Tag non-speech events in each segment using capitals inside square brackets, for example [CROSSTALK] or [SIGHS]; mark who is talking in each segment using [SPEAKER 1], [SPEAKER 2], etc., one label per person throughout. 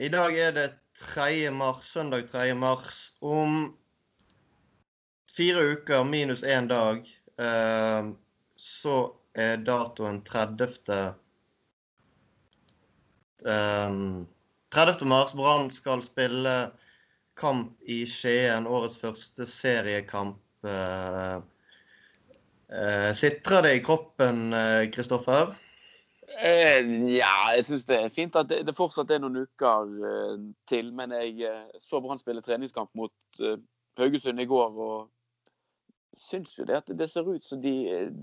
[SPEAKER 1] I dag er det 3. mars, søndag 3. mars. Om fire uker minus én dag eh, så er datoen 30. Eh, 30. mars. Brann skal spille kamp i Skien, årets første seriekamp. Eh, eh, Sitrer det i kroppen, Kristoffer?
[SPEAKER 2] Eh, ja, jeg syns det er fint at det, det, fortsatt er noen uker eh, til. Men jeg eh, så Brann spille treningskamp mot eh, Haugesund i går og syns jo det at det ser ut som de,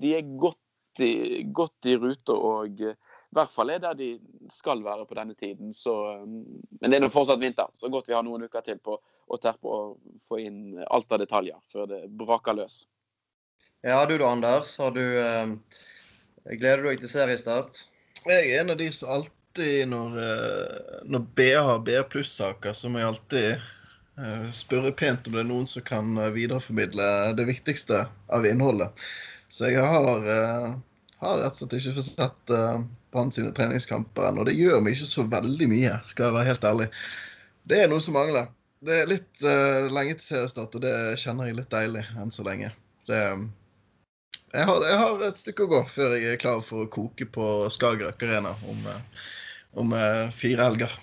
[SPEAKER 2] de er godt i, godt i rute. Og eh, i hvert fall er der de skal være på denne tiden. Så, eh, men det er nå fortsatt vinter, så godt vi har noen uker til på å terpe og få inn alt av detaljer før det braker løs.
[SPEAKER 1] Ja, du da, Anders. Har du, gleder du deg til seriestart?
[SPEAKER 3] Jeg er en av de som alltid, når, eh, når B har B pluss-saker, så må jeg alltid uh, spørre pent om det er noen som kan eh, videreformidle det viktigste av innholdet. Så jeg har, har rett og slett ikke fått sett Brann sine treningskamper ennå. Det gjør meg ikke så veldig mye, skal jeg være helt ærlig. Det er noe som mangler. Det er litt uh, lenge til seriestart, og det kjenner jeg litt deilig enn så lenge. Det, jeg har, jeg har, et stykke å gå før jeg er klar for å koke på Skagerrak Arena om, eh, om eh, fire helger.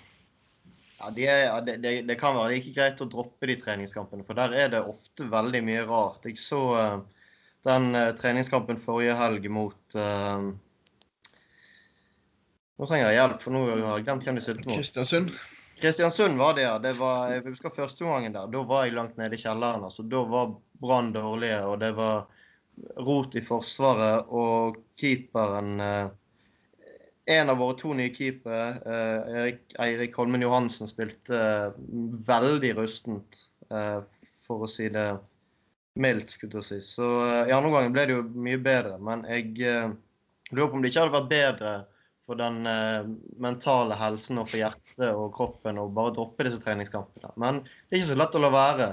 [SPEAKER 1] Ja, det, det, det, det, kan være like greit å droppe de treningskampene, for der er det ofte veldig mye rart. Jeg så uh, den uh, treningskampen forrige helg mot uh, Nå trenger jeg hjelp, for nå har jeg glemt hvem de stilte mot.
[SPEAKER 3] Kristiansund.
[SPEAKER 1] Kristiansund var det, ja. Det var, jeg husker første gangen der. Da var jeg langt nede i kjelleren. altså. Da var Brann dårlige, og det var rot i Forsvaret, og keeperen eh, En av våre to nye keepere, eh, Erik, Eirik Holmen Johansen, spilte eh, veldig rustent, for å si det mildt. skulle jeg si. Så I andre omgang ble det jo mye bedre, men jeg lurer på om det ikke hadde vært bedre for den mentale helsen og for hjertet og kroppen å bare droppe disse treningskampene. Men det er ikke så lett å la være.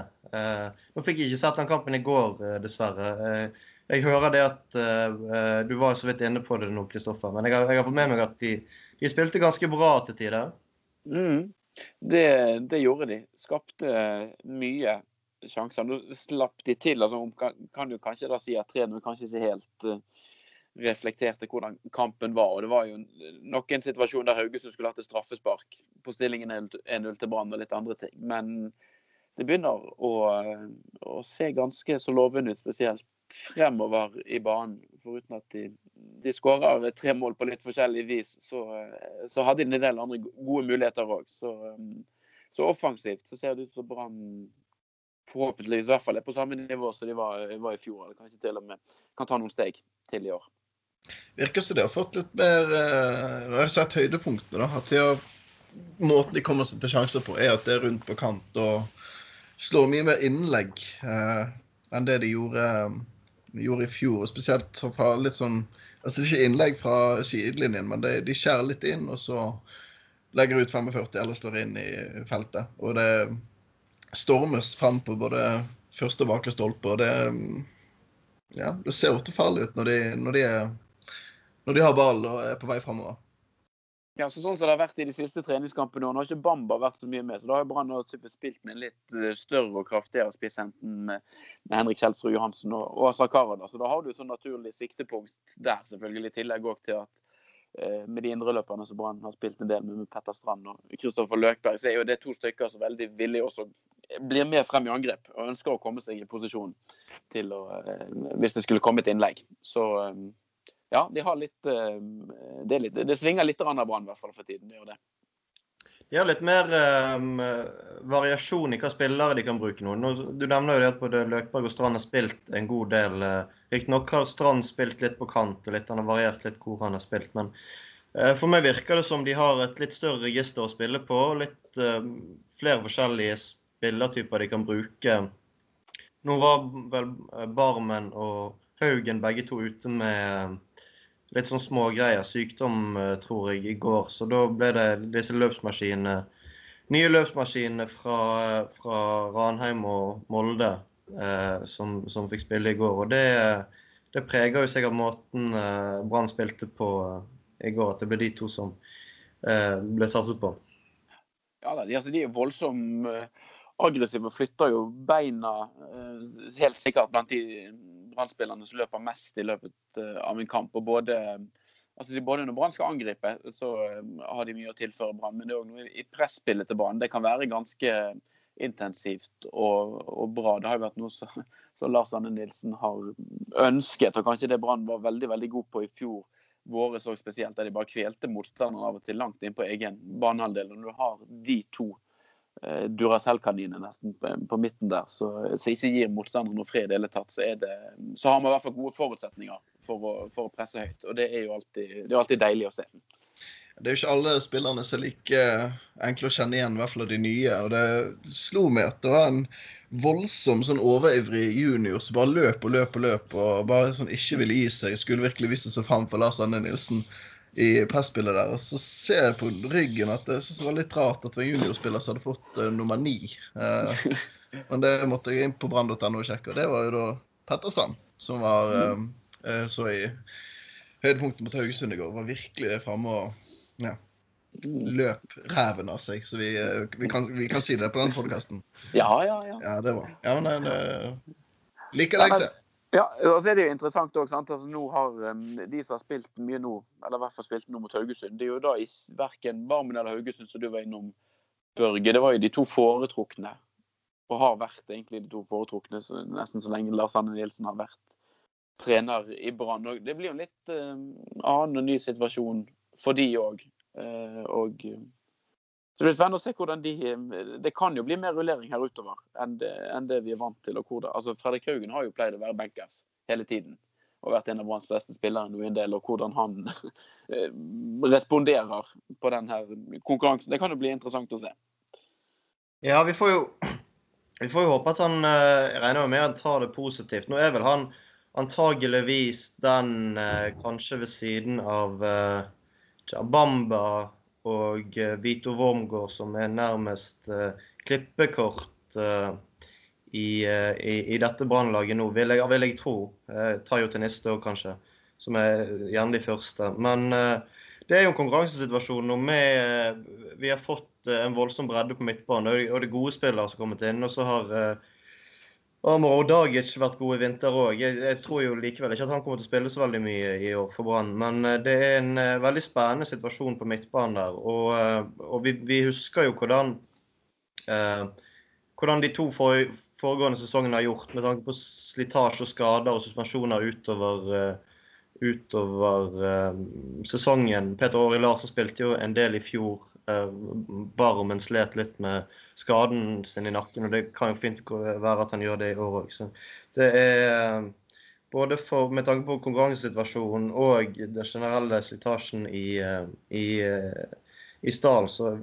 [SPEAKER 1] nå fikk jeg ikke sett den kampen i går, dessverre. Jeg hører det at uh, Du var så vidt inne på det nå, Kristoffer. Men jeg har, jeg har, fått med meg at de, de spilte ganske bra til tider.
[SPEAKER 2] Mm, det, det, gjorde de. Skapte mye sjanser. Nå slapp de til. altså kan, kan jo kanskje da si at 3-0 kanskje ikke helt uh, reflekterte hvordan kampen var. og Det var jo nok en situasjon der Haugesund skulle hatt et straffespark på stillingen 1-0 til Brann og litt andre ting. Men det begynner å, å se ganske så lovende ut, spesielt fremover i banen. Foruten at de, de skårer tre mål på litt forskjellig vis, så, så hadde de en del andre gode muligheter òg. Så, så, offensivt så ser det ut som Brann forhåpentligvis i hvert fall er på samme nivå som de var, var, i fjor. Eller kanskje til og med kan ta noen steg til i år.
[SPEAKER 3] Virker som de har fått litt mer Jeg har sett høydepunktene. da, at de har, Måten de kommer seg til sjanser på, er at det er rundt på kant og slår mye mer innlegg eh, enn det de gjorde eh, gjorde i fjor. og Spesielt fra litt sånn altså Ikke innlegg fra sidelinjen, men det, de skjærer litt inn, og så legger ut 45 eller slår inn i feltet. Og det stormes frem på både første og bakre stolpe. og det, ja, det ser ofte farlig ut når de, når de, er, når de har ball og er på vei framover.
[SPEAKER 2] Ja, så sånn som det har vært i de siste treningskampene. og Nå har ikke Bamba vært så mye med. så Da har Brann spilt med en litt eh, større og kraftigere spiss, enten med, Henrik Kjelsrud Johansen og, og Asa Karada. Så da har du et sånn naturlig siktepunkt der, selvfølgelig. I tillegg òg til at eh, med de indreløperne som Brann har spilt en del med, med Petter Strand og Kristoffer Løkberg, så er jo det to stykker som veldig villig også blir med frem i angrep og ønsker å komme seg i posisjon til å, eh, hvis det skulle komme et innlegg. Så eh, ja, de har litt eh, Det, litt, det svinger litt av Brann i hvert fall for tiden. det gjør det.
[SPEAKER 1] De har litt mer um, variasjon i hva spillere de kan bruke nå. Du nevner jo det at både Løkberg og Strand har spilt en god del. Uh, Riktignok har Strand spilt litt på kant, og litt, han har variert litt hvor han har spilt. Men uh, for meg virker det som de har et litt større register å spille på. Litt uh, flere forskjellige spillertyper de kan bruke. Nå var vel Barmen og Haugen begge to ute med litt sånn små greier. Sykdom, eh, tror jeg, i går. Så da ble det disse løpsmaskinene. Nye løpsmaskiner fra, fra Ranheim og Molde eh, som, som, fikk spille i går. Og det, det preger jo sikkert måten eh, Brann spilte på eh, i går, at det ble de to som eh, ble satset på.
[SPEAKER 2] ja, de, altså, de er voldsomt uh, aggressive flytter jo beina uh, helt sikkert blant de brannspillerne som løper mest i løpet uh, av en kamp. og både altså både Når Brann skal angripe, så har de mye å tilføre Brann. Men det er òg noe i presspillet til Brann. Det kan være ganske intensivt og, og, bra. Det har jo vært noe som [LAUGHS] Lars Anne Nilsen har ønsket, og kanskje det Brann var veldig veldig god på i fjor våre så spesielt, der de bare kvelte motstanderen av og til langt inn på egen banehalvdel. Når du har de to eh, Duracell-kaninene nesten på, midten der, så, så ikke gir motstanderen noe fred i det hele tatt, så, det, så, har man i hvert fall gode forutsetninger for å, for å presse høyt. Og det er jo alltid, er alltid deilig å se.
[SPEAKER 3] Det er jo ikke alle spillerne som er like enkle å kjenne igjen, i hvert fall av de nye. Og det slo meg at det var en voldsom sånn overivrig junior som bare løp og løp og løp og bare sånn ikke ville gi seg. Skulle virkelig vise seg fram for Lars Anne Nilsen i presspillet der. Og så ser jeg på ryggen at det, det var litt rart at det var en juniorspiller som hadde fått uh, nummer ni. Uh, [LAUGHS] men det måtte jeg inn på brann.no og sjekke, og det var jo da Petterstrand som var uh, så i høydepunktet mot Haugesund i går. Var virkelig framme og ja. løp ræven av seg. Så vi, vi, kan, vi, kan, si det på den podkasten.
[SPEAKER 2] Ja, ja, ja.
[SPEAKER 3] Ja, det var Ja, men det, liker det jeg ser.
[SPEAKER 2] Ja, og så er det jo interessant òg. altså, um, De som har spilt mye nå, eller i hvert fall spilt nå mot Haugesund, det er jo da i verken Barmen eller Haugesund som du var innom, Børge. Det var jo de to foretrukne. Og har vært egentlig de to foretrukne så, nesten så lenge Lars Anne Nielsen har vært trener i Brann. Det blir jo en litt uh, annen og ny situasjon for de òg. Uh, og så det blir spennende å se hvordan de Det kan jo bli mer rullering her utover enn det, enn det vi er vant til. Altså Fredrik Haugen har jo pleid å være bankers hele tiden. Og vært en av Branns beste spillere nå en del. Og hvordan han [LAUGHS] eh, responderer på denne konkurransen. Det kan jo bli interessant å se.
[SPEAKER 1] Ja, vi får jo, [CLEARS THROAT] vi får jo håpe at han Jeg regner med han tar det positivt. Nå er vel han antageligvis den kanskje ved siden av Bamba og eh, Vito Wormgård som er nærmest uh, klippekort uh, i, i, i, dette brannlaget nå, vil jeg, vil jeg tro. Tayo til neste år, kanskje, som er gjerne de første. Men det er jo en konkurransesituasjon nå med Vi har fått en voldsom bredde på midtbanen, og det er gode spillere som har kommet inn. Og så har Amor Dagic vært god i vinter òg. Jeg, jeg, tror jo likevel ikke at han kommer til å spille så veldig mye i år for Brann. Men eh, det er en uh, veldig spennende situasjon på midtbanen der. Og, uh, og vi, vi, husker jo hvordan, eh, hvordan de to for, foregående sesongene har gjort med tanke på slitasje og skader og suspensjoner utover, utover sesongen. Peter Åri Larsen spilte jo en del i fjor. Barmen slet litt med skaden sin i nakken. Og det kan jo fint være at han gjør det i år òg. Så det er både for, med tanke på konkurransesituasjonen og den generelle slitasjen i, i, i stallen, så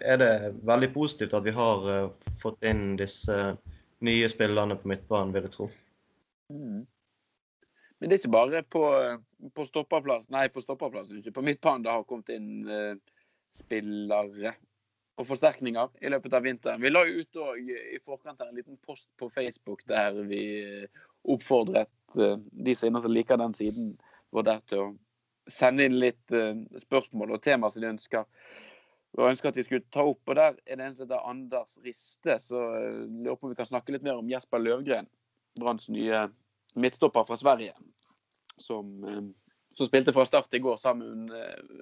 [SPEAKER 1] er det veldig positivt at vi har eh, fått inn disse nye spillerne på midtbanen, vil jeg tro. Mm.
[SPEAKER 2] Men det er ikke bare på, på stopperplass, nei, på stopperplassen, ikke på midtbanen det har kommet inn uh, spillere og forsterkninger i løpet av vinteren. Vi la jo ut i forkant en liten post på Facebook der vi eh, oppfordret eh, de som liker den siden vår der til å sende inn litt eh, spørsmål og temaer som de ønsker. Og ønsker at vi skulle ta opp. og Der er det en som heter Anders Riste. Så lurer på om vi kan snakke litt mer om Jesper Løvgren, Branns nye midtstopper fra Sverige. Som, som, spilte fra start i går sammen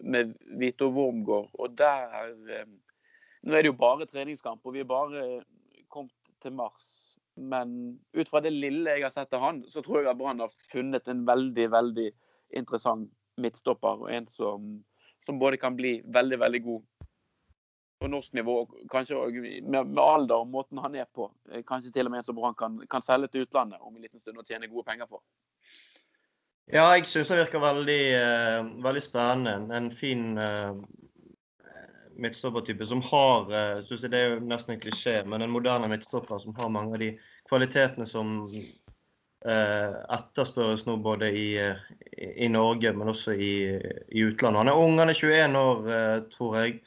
[SPEAKER 2] med Vito Wormgård. Og der nå er det jo bare treningskamp, og vi er bare kommet til mars. Men ut fra det lille jeg har sett av han, så tror jeg at Brann har funnet en veldig, veldig interessant midtstopper. Og en som, som både kan bli veldig, veldig god på norsk nivå, og kanskje med, med, alder og måten han er på. Kanskje til og med en som Brann kan, kan, selge til utlandet om en liten stund og tjene gode penger på.
[SPEAKER 1] Ja, jeg syns det virker veldig, uh, veldig spennende. En fin uh, midtstoppertype som har uh, synes jeg Det er jo nesten en klisjé, men en moderne midtstopper som har mange av de kvalitetene som uh, etterspørres nå både i, i, Norge, men også i, i, utlandet. Han er ung, han er 21 år, tror jeg.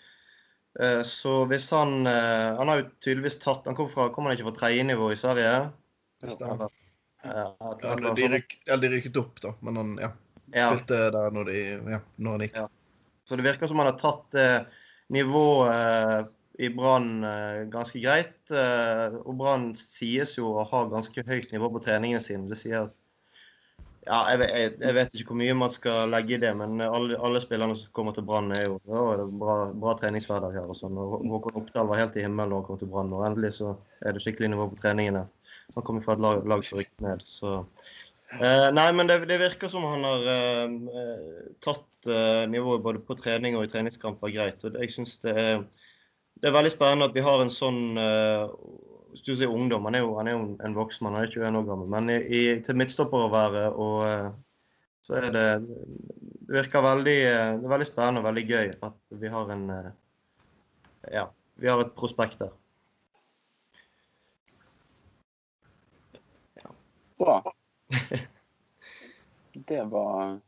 [SPEAKER 1] Så hvis han Han har jo tydeligvis tatt Han kom, fra, kommer han ikke fra tredjenivå i Sverige?
[SPEAKER 3] Det stemmer. Eller de, ryk, de rykket opp, da. Men han ja, spilte ja. der når, de, ja, når han gikk. Ja.
[SPEAKER 1] Så det virker som han har tatt eh, nivået i Brann ganske greit. Og Brann sies jo å ha ganske høyt nivå på treningene sine. Det sier ja, jeg, jeg, jeg, vet ikke hvor mye man skal legge i det, men alle, alle spillerne som kommer til Brann, er jo ja, er bra, bra treningshverdag her. og sånn. Håkon Oppdal var helt i himmelen når han kom til Brann, og endelig så er det skikkelig nivå på treningene. Han kommer fra et lag, lag som rykket ned. så... Eh, nei, men det, det, virker som han har eh, tatt eh, nivået både på trening og i treningskamper greit. og Jeg syns det, det, er veldig spennende at vi har en sånn eh, Hvis du sier ungdom, han er jo, han er jo en voksen han er 21 år gammel. Men i, i, til midtstopper å være, og eh, så er det Det virker veldig, eh, det veldig spennende og veldig gøy at vi har en Ja, vi har et prospekt der.
[SPEAKER 2] Bra. [LAUGHS] Det var,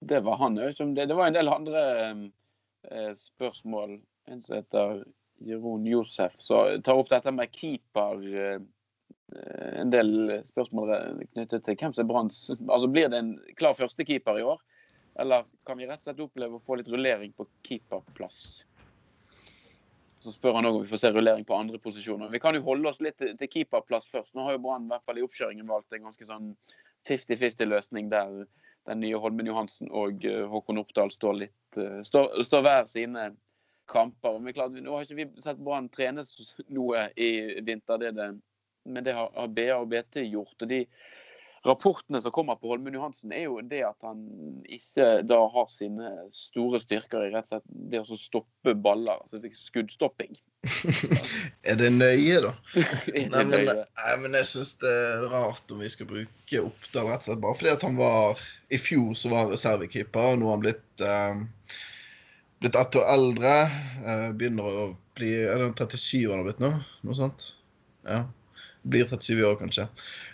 [SPEAKER 2] det var han. Det, det var en del andre eh, spørsmål. En som heter Jeroen Josef, som tar opp dette med keeper. Eh, en del spørsmål knyttet til hvem som er Branns Altså, Blir det en klar førstekeeper i år? Eller kan vi rett og slett oppleve å få litt rullering på keeperplass? Så spør han òg om vi får se rullering på andre posisjoner. Vi kan jo holde oss litt til, keeperplass først. Nå har jo Brann i hvert fall i oppkjøringen valgt en ganske sånn 50-50-løsning der den nye Holmen Johansen og eh, Håkon Oppdal står litt uh, står, står, hver sine kamper. Men klart, nå har ikke vi sett Brann trenes noe i vinter, det det, men det har, har BA og BT gjort. og de rapportene som kommer på Holmen Johansen, er jo det at han ikke da har sine store styrker i rett og slett det å stoppe baller. altså skuddstopping. [LAUGHS]
[SPEAKER 3] er det nøye, da? [LAUGHS] nei, men, nei, men, jeg syns det er rart om vi skal bruke Oppdal rett og slett bare fordi at han var I fjor så var han reservekeeper, og nå har han blitt eh, blitt ett år eldre. Eh, begynner å bli Er det 37 han har blitt nå? Noe sånt? Ja blir 37 år, kanskje.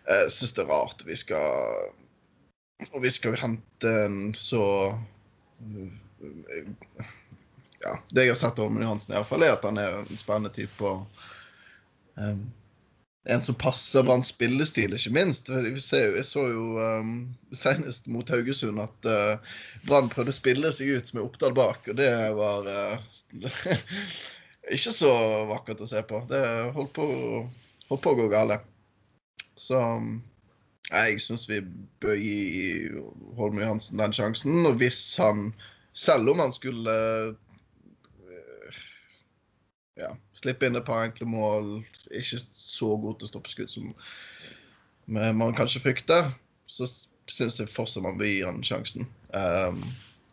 [SPEAKER 3] Jeg syns det er rart vi skal Og vi skal hente en så Ja, det jeg har sett av i Johansen, fall, er at han er en spennende type. og um, en som passer Branns spillestil, ikke minst. Vi ser, jeg så jo um, senest mot Haugesund at uh, Brann prøvde å spille seg ut med Oppdal bak, og det var uh, [LAUGHS] ikke så vakkert å se på. Det holdt på på å gå galt. Så jeg syns vi bør gi Holm Johansen den sjansen. Og hvis han, selv om han skulle eh, ja, slippe inn et par enkle mål, ikke så god til å stoppe skudd som man kanskje frykter, så syns jeg fortsatt man bør gi han sjansen um,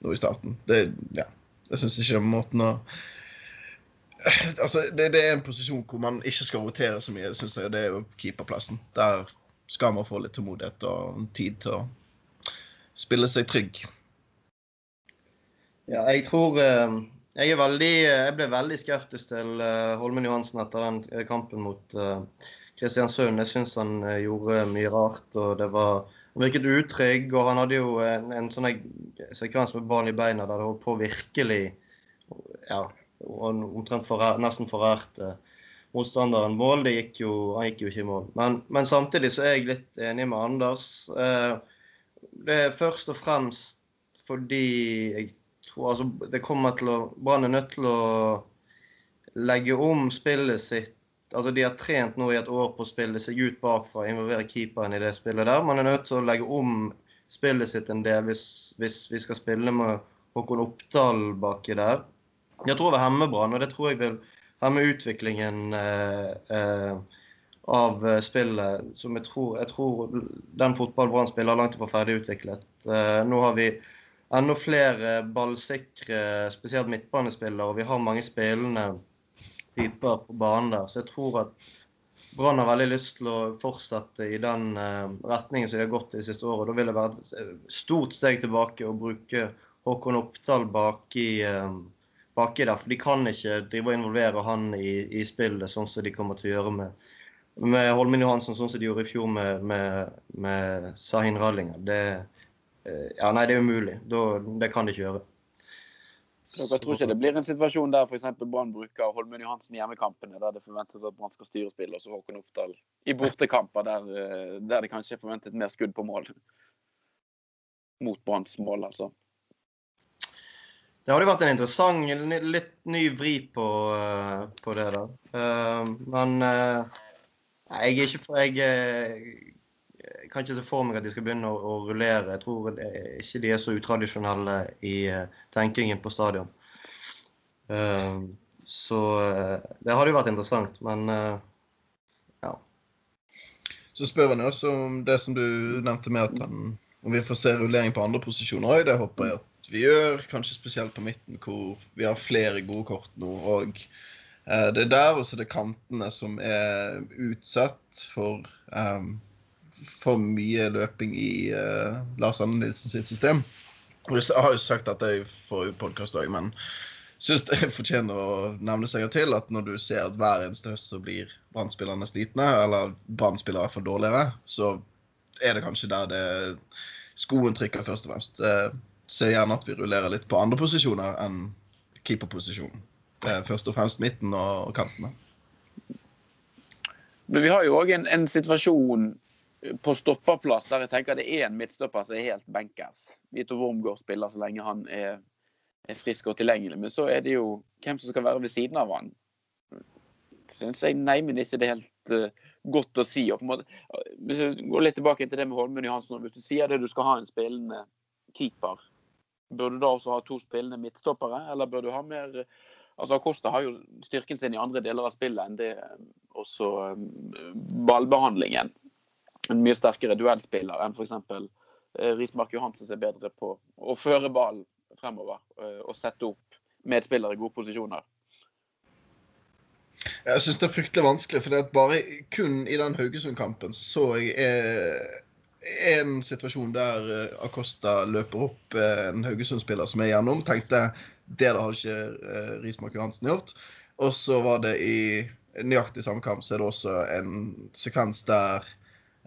[SPEAKER 3] nå i starten. Det, ja, jeg syns ikke den måten å [SIGHS] altså, det, det, er en posisjon hvor man ikke skal rotere så mye, synes jeg. Det er jo keeperplassen. Der skal man få litt tålmodighet og tid til å spille seg trygg.
[SPEAKER 1] Ja, jeg tror eh, jeg, veldig, jeg ble veldig skeptisk til eh, Holmen Johansen etter den kampen mot eh, Kristiansund. Jeg syns han gjorde mye rart. og det var han virket utrygg, og han hadde jo en, en sånn sekvens med barn i beina der det holdt på virkelig ja, og omtrent for, nesten forærte motstanderen mål. Det gikk jo, han gikk jo ikke i mål. Men, men, samtidig så er jeg litt enig med Anders. Eh, det er først og fremst fordi jeg tror altså, det kommer til å Brann er nødt til å legge om spillet sitt. Altså De har trent nå i et år på å spille seg ut bakfra, involvere keeperen i det spillet der. Man er nødt til å legge om spillet sitt en del hvis, hvis vi skal spille med Håkon Oppdal baki der. Jeg tror det vil hemme Brann, og det tror jeg vil hemme utviklingen eh, eh, av eh, spillet. Som jeg tror, jeg tror den fotballen Brann spiller, langt ifra ferdig utviklet. Nå har vi enda flere ballsikre, spesielt midtbanespillere, og vi har mange spillende typer på banen der. Så jeg tror at Brann har veldig lyst til å fortsette i den retningen som de har gått i de siste årene. Da vil det være et stort steg tilbake å bruke Håkon Oppdal bak i baki der. For de kan ikke drive og involvere han i, i spillet sånn som de kommer til å gjøre med, med Holmen Johansen, sånn som de gjorde i fjor med, med, med Sahin Rallinger. Det, eh, ja, nei, det er umulig. Da, det kan de ikke gjøre.
[SPEAKER 2] Dere tror ikke det blir en situasjon der f.eks. Brann bruker Holmen Johansen i hjemmekampene, der det forventes at Brann skal styre spillet, og så Håkon Oppdal i bortekamper der, eh, der det kanskje er forventet mer skudd på mål? Mot Branns mål, altså.
[SPEAKER 1] Det hadde vært en interessant, litt ny vri på, uh, på det. da. Uh, men uh, jeg er ikke for jeg, kan ikke se for meg at de skal begynne å, å rullere. Jeg tror ikke de er så utradisjonelle i tenkingen på stadion. så det hadde jo vært interessant, men ja.
[SPEAKER 3] Så spør han også om det som du nevnte med at han, om vi får se rullering på andre posisjoner òg. Det håper jeg at vi gjør. Kanskje spesielt på midten, hvor vi har flere gode kort nå. Og eh, det er der også det er kantene som er utsatt for um, for mye løping i uh, Lars Anne Nilsen sitt system. Og Jeg har jo sagt dette i forrige podkast òg, men syns det [LAUGHS] fortjener å nevne seg til at når du ser at hver eneste høst så blir Brann-spillerne slitne, eller Brann-spillere er for dårligere, så er det kanskje der det skoen trykker, først og fremst. Eh, ser gjerne at vi rullerer litt på andre posisjoner enn keeperposisjonen. Først og fremst midten og kantene.
[SPEAKER 2] Men vi har jo òg en, en, situasjon på stopperplass der jeg tenker det er en midtstopper som er helt benkers. Vito Wormgård spiller så lenge han er er frisk og tilgjengelig. Men så er det jo hvem som skal være ved siden av han. Syns jeg neimen ikke det er helt uh, godt å si. Og på en måte, hvis går litt tilbake til det med Holmen Johansen. Hvis du sier det du skal ha en spillende keeper, bør du da også ha to spillende midtstoppere? Eller bør du ha mer Altså Acosta har jo styrken sin i andre deler av spillet enn det eh, også um, ballbehandlingen. En mye sterkere duellspiller enn f.eks. Uh, Rismark Johansen som er bedre på å føre ballen fremover eh, og sette opp medspillere i gode posisjoner?
[SPEAKER 3] Jeg syns det er fryktelig vanskelig, for bare kun i den Haugesund-kampen så jeg eh, en situasjon der eh, Acosta løper opp en Haugesund-spiller som er gjennom. Tenkte det da hadde ikke Rismark Johansen gjort. Og så var det i nøyaktig samme kamp så er det også en sekvens der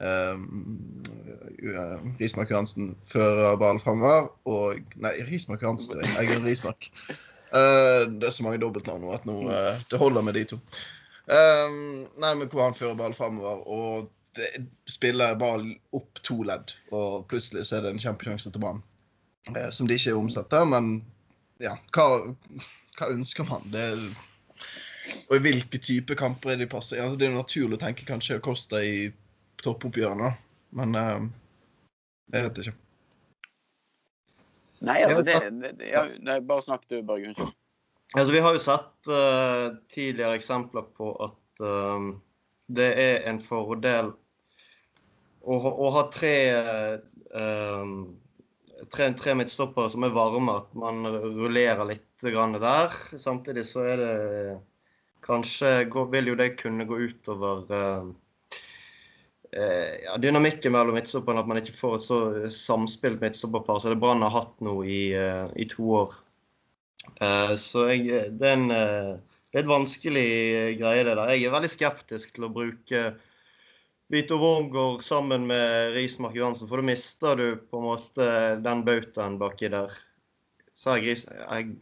[SPEAKER 3] Um, Rismark Johansen fører ballen framover, og Nei, Rismark Johansen. Eggen Rismark. Uh, det er så mange dobbeltnavn nå at nå, uh, det holder med de to. Um, nei, men hvor han fører ball framover, og det spiller ball opp to ledd. Og plutselig så er det en kjempesjanse til Brann. Uh, som de ikke omsetter, men ja, hva, hva ønsker man? Det og i hvilke type kamper er de passer? Altså, det er naturlig å tenke kanskje Costa i toppoppgjørene. Men uh, jeg vet ikke.
[SPEAKER 2] Nei, altså det, det, det ja, Bare snakk du, Børge. Unnskyld.
[SPEAKER 1] Altså, vi har jo sett uh, tidligere eksempler på at uh, det er en fordel å, å ha tre, uh, tre, tre midtstoppere som er varme. At man rullerer litt der. Samtidig så er det Kanskje vil jo det kunne gå utover Eh, ja, dynamikken mellom midtstopperne, at man ikke får et så samspilt midtstopperpar som det Brann har hatt nå i, eh, i to år. Eh, så jeg, det, er en, er et vanskelig greie, det der. Jeg er veldig skeptisk til å bruke Vito Wormgård sammen med Rismark Johansen, for da mister du på en måte den bautaen baki der. Så jeg Ris... Jeg,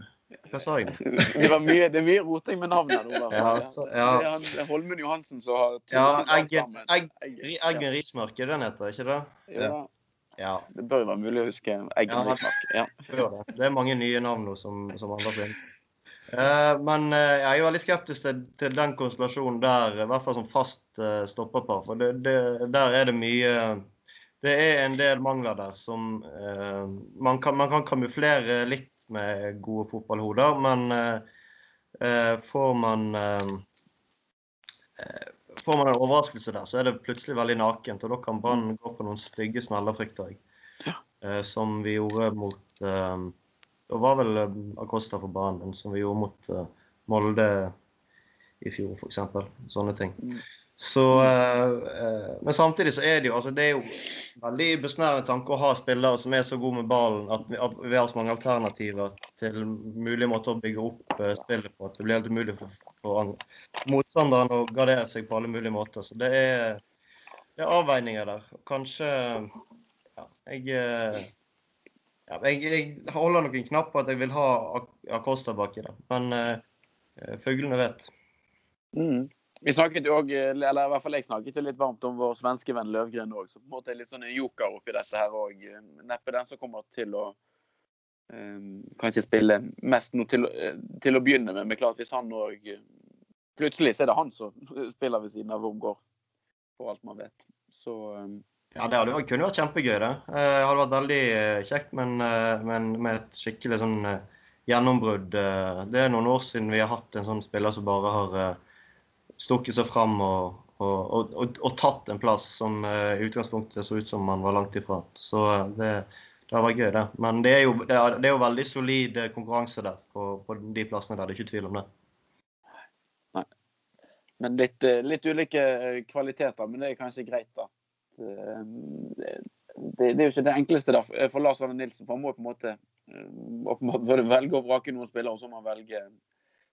[SPEAKER 1] hva sa jeg?
[SPEAKER 2] det, var mye, det er mye roting med navnet.
[SPEAKER 1] Ja, så, ja.
[SPEAKER 2] Det er han, Holmen Johansen som har
[SPEAKER 1] Ja, Eggen, egg, Rismark, er det den heter, ikke det?
[SPEAKER 2] Ja. ja. Det bør jo være mulig å huske Eggen ja, Rismark. Ja. [LAUGHS]
[SPEAKER 1] Det er mange nye navn nå som, som andre finner. Uh, men uh, jeg er jo veldig skeptisk til, til, den konstellasjonen der, i hvert fall som fast uh, stopperpar. For det, det, der er det mye Det er en del mangler der som man kan, man, kan, kamuflere litt med gode fotballhoder. Men eh, eh, får man eh, Får man en overraskelse der, så er det plutselig veldig nakent. Og da kan Brann gå på noen stygge smeller, frykter jeg. Ja. som vi gjorde mot Det var vel Acosta for banen, som vi gjorde mot Molde i fjor, f.eks. Sånne ting. Mm. Så, eh, men samtidig så er det jo altså det er jo veldig besnærende tanke å ha spillere som er så gode med ballen at vi, at vi har så mange alternativer til mulige måter å bygge opp eh, spillet på. At det blir helt umulig for, for motstanderen å gardere seg på alle mulige måter. Så det er, det er avveininger der. Kanskje ja, jeg, eh, ja, jeg, jeg holder noen knapp på at jeg vil ha Acosta baki der. Men uh, fuglene vet.
[SPEAKER 2] Mm. Vi snakket jo også, eller i hvert fall jeg snakket litt varmt om vår svenske venn Løvgren òg. som på en måte er litt sånn en joker oppi dette her òg. Neppe den som kommer til å um, kanskje spille mest nå til, til, å begynne med. Men klart hvis han òg Plutselig så er det han som [LAUGHS] spiller ved siden av Wormgård, for alt man vet. Så
[SPEAKER 1] ja, det hadde, kunne vært kjempegøy. Det Det hadde vært veldig kjekt, men, men med et skikkelig sånn gjennombrudd. Det er noen år siden vi har hatt en sånn spiller som bare har stukket seg fram og, og, og, og, tatt en plass som uh, i utgangspunktet så ut som man var langt ifra. Så uh, det, det var gøy, det. Men det er jo, det er, det er jo veldig solid eh, konkurranse der på, på, de plassene der. Det er ikke tvil om det.
[SPEAKER 2] Men litt, litt, ulike kvaliteter. Men det er kanskje greit uh, det, det, er jo ikke det enkleste der. For Lars Arne Nilsen for han må på en måte, på en måte velge å vrake noen spillere, og så må han velge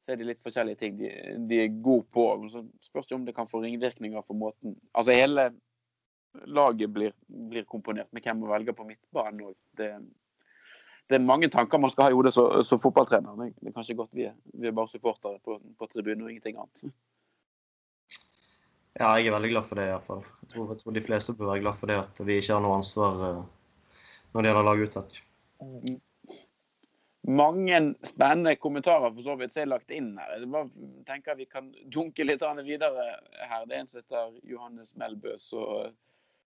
[SPEAKER 2] så er det litt forskjellige ting de, de er gode på. Så spørs det om det kan få ringvirkninger for måten Altså hele laget blir, blir komponert med hvem man velger på midtbanen òg. Det, det, er mange tanker man skal ha i hodet som fotballtrener. Men det er kanskje godt vi er, vi er bare supportere på, på tribunen og ingenting annet.
[SPEAKER 1] Ja, jeg er veldig glad for det iallfall. Jeg tror, jeg tror de fleste bør være glad for det at vi ikke har noe ansvar eh, når det gjelder laguttak. Mm
[SPEAKER 2] mange spennende kommentarer for så vidt som er lagt inn her. Jeg bare tenker Vi kan dunke litt videre her. Det er en som heter Johannes Melbø, som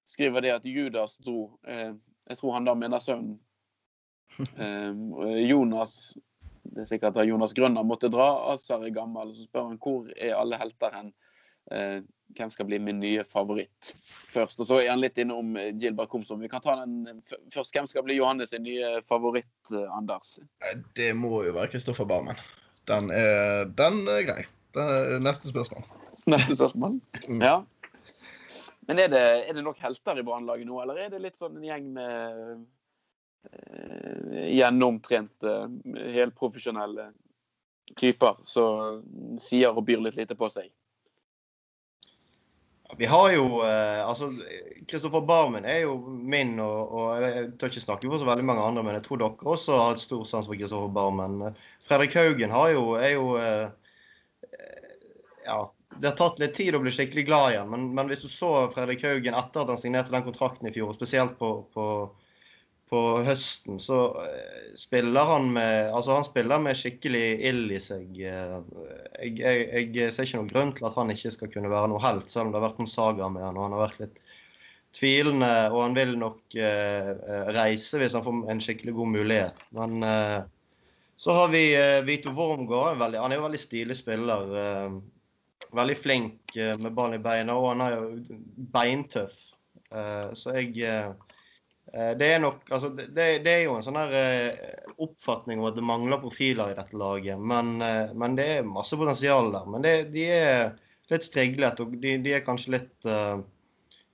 [SPEAKER 2] skriver det at Judas dro. Eh, jeg tror han da mener sønnen. Eh, Jonas det er sikkert at Jonas Grønner måtte dra. Asar er gammel. Så spør han hvor er alle helter hen. Eh, hvem skal bli min nye favoritt først. Og så er han litt innom eh, Gilbert Komsom. Vi kan ta den eh, først. Hvem skal bli Johannes sin nye favoritt, Anders?
[SPEAKER 3] Det må jo være Kristoffer Barmen. Den er, den er grei. Er neste spørsmål.
[SPEAKER 2] Neste spørsmål? Mm. Ja. Men er det, er det nok helter i Brannlaget nå, eller er det litt sånn en gjeng med eh, gjennomtrente, helprofesjonelle typer som sier og byr litt lite på seg?
[SPEAKER 1] Vi har jo eh, altså Kristoffer Barmen er jo min, og, og, jeg tør ikke snakke for så veldig mange andre, men jeg tror dere også har et stor sans for Kristoffer Barmen. Fredrik Haugen har jo, er jo eh, Ja, det har tatt litt tid å bli skikkelig glad igjen, men, men hvis du så Fredrik Haugen etter at han signerte den kontrakten i fjor, spesielt på, på på høsten så eh, spiller han med altså han spiller med skikkelig ild i seg. Eh, jeg, jeg, jeg, ser ikke noen grunn til at han ikke skal kunne være noe helt, selv om det har vært noen sagaer med han, og han har vært litt tvilende. Og han vil nok eh, reise hvis han får en skikkelig god mulighet. Men eh, så har vi eh, Vito Wormgård. Han er jo veldig stilig spiller. Eh, veldig flink med ballen i beina, og han er jo beintøff. så jeg Eh, det er nok altså det, det, er jo en sånn her eh, oppfatning om at det mangler profiler i dette laget. Men, eh, men det er masse potensial der. Men det, de er litt striglet, og de, de, er kanskje litt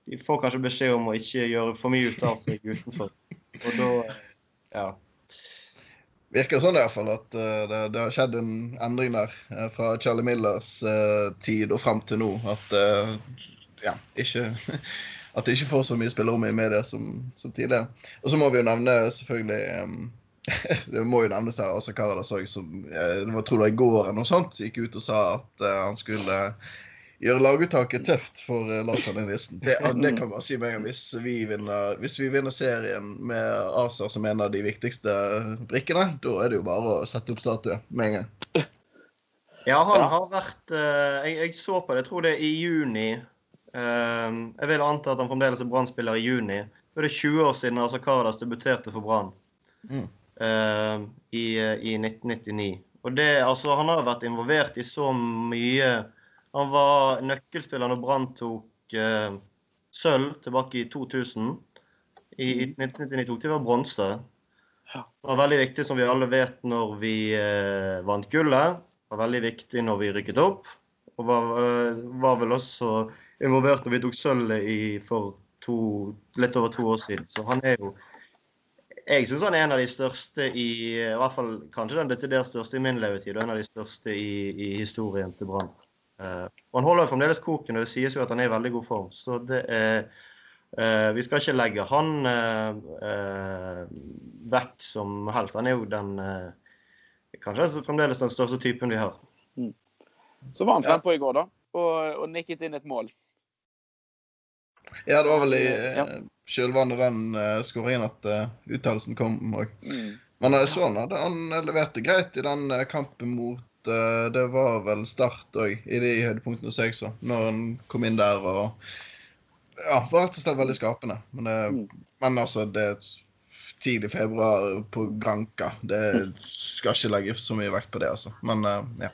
[SPEAKER 1] De får kanskje beskjed om å ikke gjøre for mye ut av seg utenfor. Og da Ja.
[SPEAKER 3] Virker sånn i hvert fall at det, det, har skjedd en endring der fra Charlie Millers tid og fram til nå. At ja, ikke at det ikke får så mye spillerom i media som, som tidligere. Og så må vi jo nevne selvfølgelig um, [LAUGHS] Det må jo nevnes her Asa Karadas òg, som eh, det var, tror i går eller noe sånt gikk ut og sa at uh, han skulle gjøre laguttaket tøft for uh, Lars Arne Nissen. Det, [LAUGHS] det, kan man si med en gang. Hvis vi, vinner, hvis vi vinner serien med ASA som en av de viktigste brikkene, da er det jo bare å sette opp statue med en gang.
[SPEAKER 1] Ja, han har vært jeg, jeg, så på det, jeg tror det er i juni jeg vil anta at han fremdeles er Brann-spiller i juni. Det er 20 år siden Asakardas debuterte for Brann mm. uh, i, i, 1999. Og det, altså, Han har vært involvert i så mye. Han var nøkkelspiller når Brann tok uh, sølv tilbake i 2000. I, i 1999 tok de var bronse. Det var veldig viktig, som vi alle vet, når vi uh, vant gullet. Det var veldig viktig når vi rykket opp. Og var, uh, var vel også involvert når vi tok sølvet for to, litt over to år siden. Så han er jo Jeg syns han er en av de største i i hvert fall kanskje den desidert største i min levetid, og en av de største i, i historien til Brann. Uh, han holder jo fremdeles koken, og det sies jo at han er i veldig god form. Så det er uh, Vi skal ikke legge han uh, vekk som helt. Han er jo den kanskje fremdeles den største typen vi har. Mm.
[SPEAKER 2] Så var han frempå i går, da, og, og nikket inn et mål.
[SPEAKER 3] Ja, det var vel i ja. Eh, kjølvannet den uh, skåringen at uh, uttalelsen kom òg. Mm. Men jeg så han hadde han leverte greit i den eh, kampen mot uh, Det var vel Start òg, i de høydepunktene som jeg så. Når han kom inn der og Ja, var rett og slett veldig skapende. Men, det,
[SPEAKER 2] Mm.
[SPEAKER 3] men altså, det er tidlig februar på Granca. Det skal ikke legge så mye vekt på det, altså. Men eh, ja.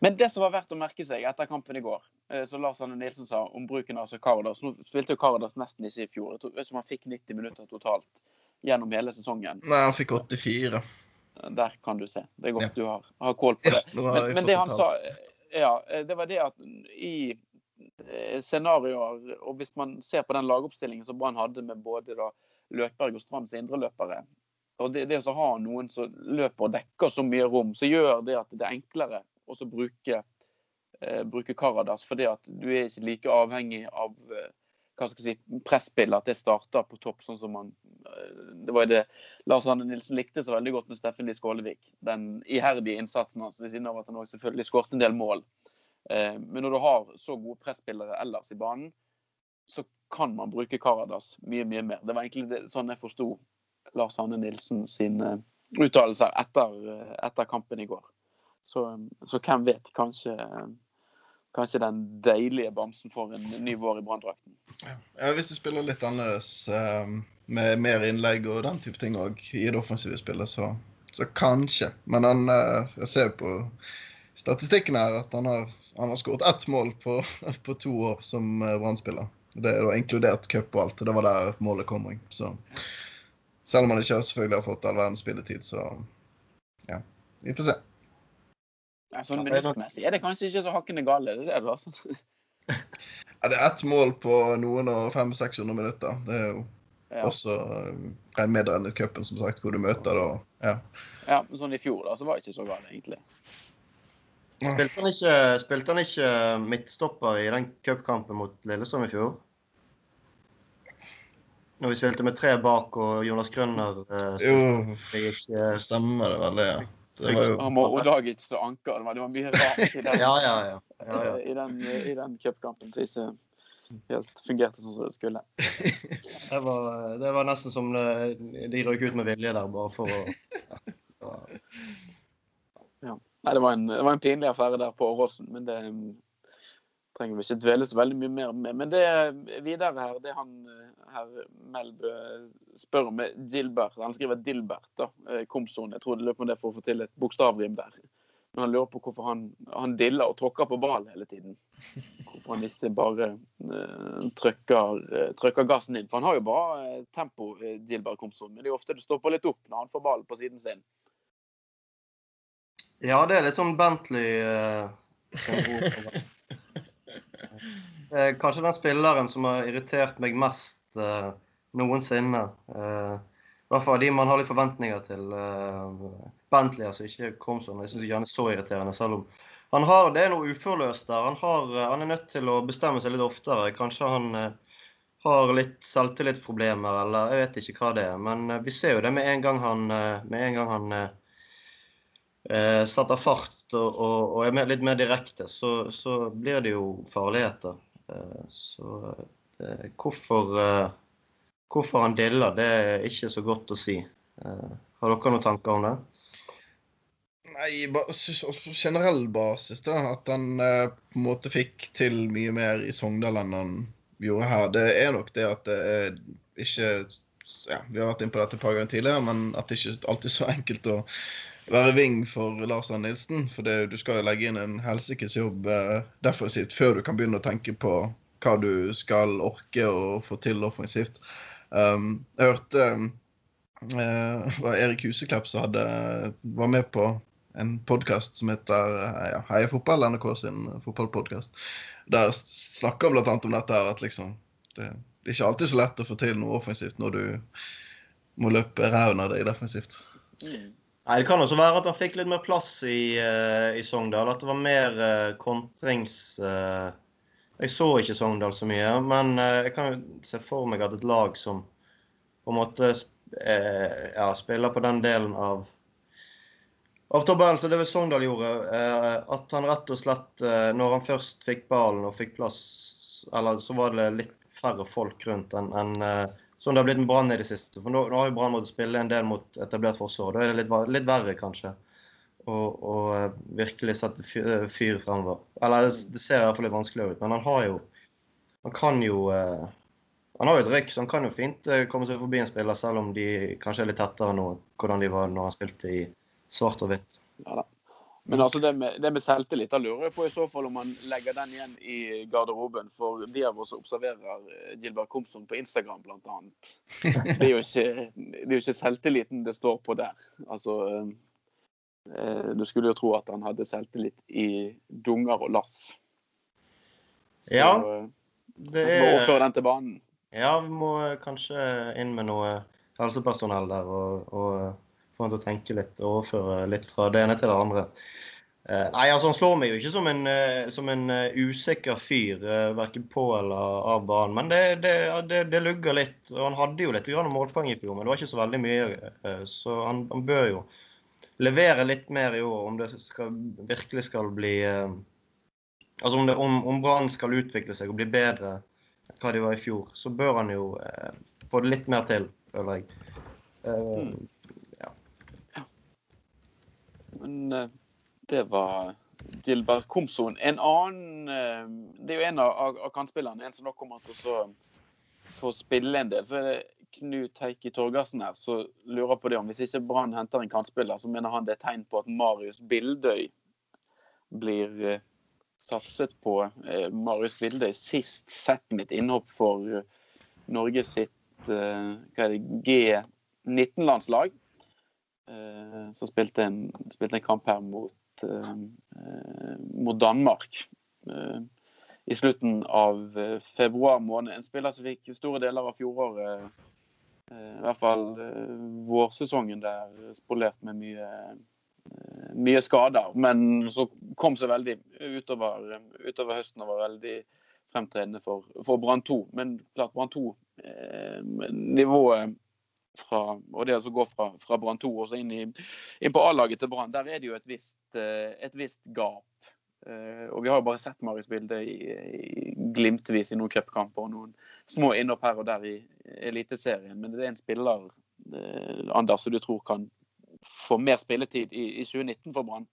[SPEAKER 2] Men det som var verdt å merke seg etter kampen i går, eh, som Lars Anne Nilsen sa om bruken av Caradas. Karadas Nå spilte jo Karadas nesten ikke i fjor. Jeg tror- han fikk 90 minutter totalt gjennom hele sesongen.
[SPEAKER 3] Nei, han fikk 84.
[SPEAKER 2] Der kan du se. Det er godt
[SPEAKER 3] Ja.
[SPEAKER 2] du har, har kål på det.
[SPEAKER 3] Ja,
[SPEAKER 2] Men, men det han sa, ja, eh, det var det at i eh, scenarioer, og hvis man ser på den lagoppstillingen som Brann hadde med både da Løkberg og Strands indreløpere, og det, det å ha noen som løper og dekker så mye rom, så gjør det at det er enklere å så bruke, eh, bruke Karadas, fordi at du er ikke like avhengig av eh, hva skal si, presspillet, at det starter på topp, sånn som man eh, Det var det Lars Arne Nilsen likte så veldig godt med Steffen Lie Skålevik. Den iherdige innsatsen hans, ved siden av at han også selvfølgelig skåret en del mål. Eh, Men når du har så gode presspillere ellers i banen, så kan man bruke Karadas mye, mye mer. Det var egentlig det, sånn jeg forsto Lars Arne Nilsen sine uttalelser etter, eh, etter kampen i går. Så, så hvem vet, kanskje, kanskje den deilige bamsen får en ny vår i branndrakten.
[SPEAKER 3] Ja, hvis de spiller litt annerledes, eh, med mer innlegg og den type ting òg i det offensive spillet, så, så kanskje. Men han, eh, jeg ser på statistikken her at han har, han har skåret ett mål på, [LAUGHS] på to år som eh, Brann-spiller. Det er da inkludert cup og alt. og Det var der målet kom. Så selv om han ikke selvfølgelig har fått all verdens spilletid, så ja. Vi får se.
[SPEAKER 2] Ja, sånn minuttmessig er det kanskje ikke så hakkende gale. Det er det, altså. [LAUGHS]
[SPEAKER 3] Ja, det er ett mål på noen og 500-600 minutter. Det er jo
[SPEAKER 2] Ja.
[SPEAKER 3] også medregnet cupen, som sagt, hvor du møter da ja.
[SPEAKER 2] ja, men sånn i fjor da, så var det ikke så galt, egentlig.
[SPEAKER 1] Spilte han ikke, spilte han ikke midtstopper i den cupkampen mot Lillestrøm i fjor? Når vi spilte med tre bak og Jonas Grønner eh,
[SPEAKER 3] Jo,
[SPEAKER 1] det eh,
[SPEAKER 3] det stemmer det veldig, ja. Det var jo
[SPEAKER 2] Han må Odagic som anker. Det var, det var mye rart i den, [LAUGHS]
[SPEAKER 1] Ja, ja, ja. ja, ja.
[SPEAKER 2] i den, i den cupkampen som ikke helt fungerte sånn som det skulle.
[SPEAKER 1] Det, var, det var nesten som de røyk ut med vilje der, bare for å ja, det var-
[SPEAKER 2] Nei, det var en, det var en pinlig affære der på Åråsen, men det trenger vi ikke dvele så veldig mye mer med. Men det videre her, det han eh, herr Melbø spør om er Gilbert. Han skriver Dilbert, da. eh, Komson. Jeg tror det løper om det for å få til et bokstavrim der. Men han lurer på hvorfor han, han diller og tråkker på ball hele tiden. Hvorfor han ikke bare uh, trykker, uh, trykker gassen inn. For han har jo bra uh, tempo, uh, Gilbert Komson. Men det er jo ofte det stopper litt opp når han får ballen på siden sin.
[SPEAKER 1] Ja, det er litt sånn Bentley [LAUGHS] eh. Kanskje den spilleren som har irritert meg mest eh, noensinne. Eh, I hvert fall de man har litt forventninger til. Eh, Bentley, altså ikke Komson. Jeg syns ikke han er så irriterende, selv om han har, det er noe uforløst der. Han, har, eh, han er nødt til å bestemme seg litt oftere. Kanskje han har litt selvtillitsproblemer, eller jeg vet ikke hva det er. Men vi ser jo det med en gang han, en gang han setter fart og, og, er litt mer direkte, så, så blir det jo farligheter. Eh, så eh, hvorfor, eh, hvorfor han diller, det er ikke så godt å si. Har dere noen tanker om det?
[SPEAKER 3] Nei, på generell basis, da. At han på en måte fikk til mye mer i Sogndal enn han gjorde her. Det er nok det at det er ikke ja, Vi har vært inne på dette et par ganger tidligere, men at det ikke alltid er så enkelt å være wing for Lars Arne Nilsen. For det, du skal jo legge inn en helsikes jobb eh, defensivt før du kan begynne å tenke på hva du skal orke å få til offensivt. Um, jeg hørte um, eh, var Erik Huseklepp som var med på en podkast som heter eh, ja, Heia fotball, NRK sin fotballpodkast. Der snakker han bl.a. om dette at liksom det, det er ikke alltid så lett å få til noe offensivt når du må løpe ræven av deg defensivt.
[SPEAKER 1] Nei, Det kan også være at han fikk litt mer plass i, uh, i Sogndal. At det var mer uh, kontrings... Uh, jeg så ikke Sogndal så mye, men jeg kan jo se for meg at et lag som på en måte ja, spiller på den delen av av tabellen så det vel Sogndal gjorde, at han rett og slett, når han først fikk ballen og fikk plass, eller så var det litt færre folk rundt enn enn, Sånn det har blitt med Brann i det siste. For nå, nå har jo Brann måttet spille en del mot etablert forsvar. Da er det litt, litt verre, kanskje. Å eh, virkelig sette eh, fyr fremover. Eller det ser i hvert fall litt vanskeligere ut. Men han har jo Han kan jo eh, Han har jo et rykk, så han kan jo fint komme seg forbi en spiller, selv om de kanskje er litt tettere nå, hvordan de var når han spilte i svart og hvitt.
[SPEAKER 2] Ja. Men altså det med, det med selvtillit, da lurer jeg på i så fall om man legger den igjen i garderoben. For vi av oss som observerer eh, Gilbert Komsom på Instagram bl.a. Det er jo ikke, det er jo ikke selvtilliten det står på der. Altså eh, Du skulle jo tro at han hadde selvtillit i dunger og lass. Så
[SPEAKER 1] Ja,
[SPEAKER 2] eh,
[SPEAKER 1] Det
[SPEAKER 2] kanskje må overføre
[SPEAKER 1] er
[SPEAKER 2] den til banen.
[SPEAKER 1] Ja, vi må eh, kanskje inn med noe helsepersonell der og, og få til å tenke litt og overføre litt fra det ene til det andre. Eh, nei, altså Han slår meg jo ikke som en, eh, som en eh, usikker fyr, verken på eller av banen. Men det, det, det, det lugger litt. og Han hadde jo litt grann målpoeng i fjor, men det var ikke så veldig mye. så han, han bør jo levere litt mer i år om det skal, virkelig skal bli Altså om, om, om Brann skal utvikle seg og bli bedre enn hva de var i fjor, så bør han jo eh, få litt mer til, føler jeg. Eh,
[SPEAKER 2] Mm. Men eh, det var Gilbert Komson. En annen eh, Det er jo en av, av, av kantspillerne, en som nå kommer til å få spille en del. Så er det Knut Heikki Torgersen her som lurer på det om hvis ikke Brann henter en kantspiller, så mener han det er tegn på at Marius Bildøy blir eh, satset på. Marius Bildøy sist sett mitt innhopp for Norge sitt eh, hva er det, G19-landslag. Eh, som spilte en, spilte en kamp her mot, eh, eh, mot Danmark i slutten av februar måned. En spiller som fikk store deler av fjoråret, i hvert fall vårsesongen der, spolert med mye, mye skader. Men så kom seg veldig utover, utover høsten og var veldig fremtredende for, for Brann 2. Men klart Brann 2, eh, nivået fra, og det som går fra, fra Brann 2 og inn, i, inn på A-laget til Brann, der er det jo et visst, eh, et visst gap. Eh, og vi har jo bare sett Marius Bilde glimtvis i noen cupkamper og noen små innhopp her og der i Eliteserien. Men det er en spiller, eh, Anders, som du tror kan få mer spilletid i, i 2019 for Brann?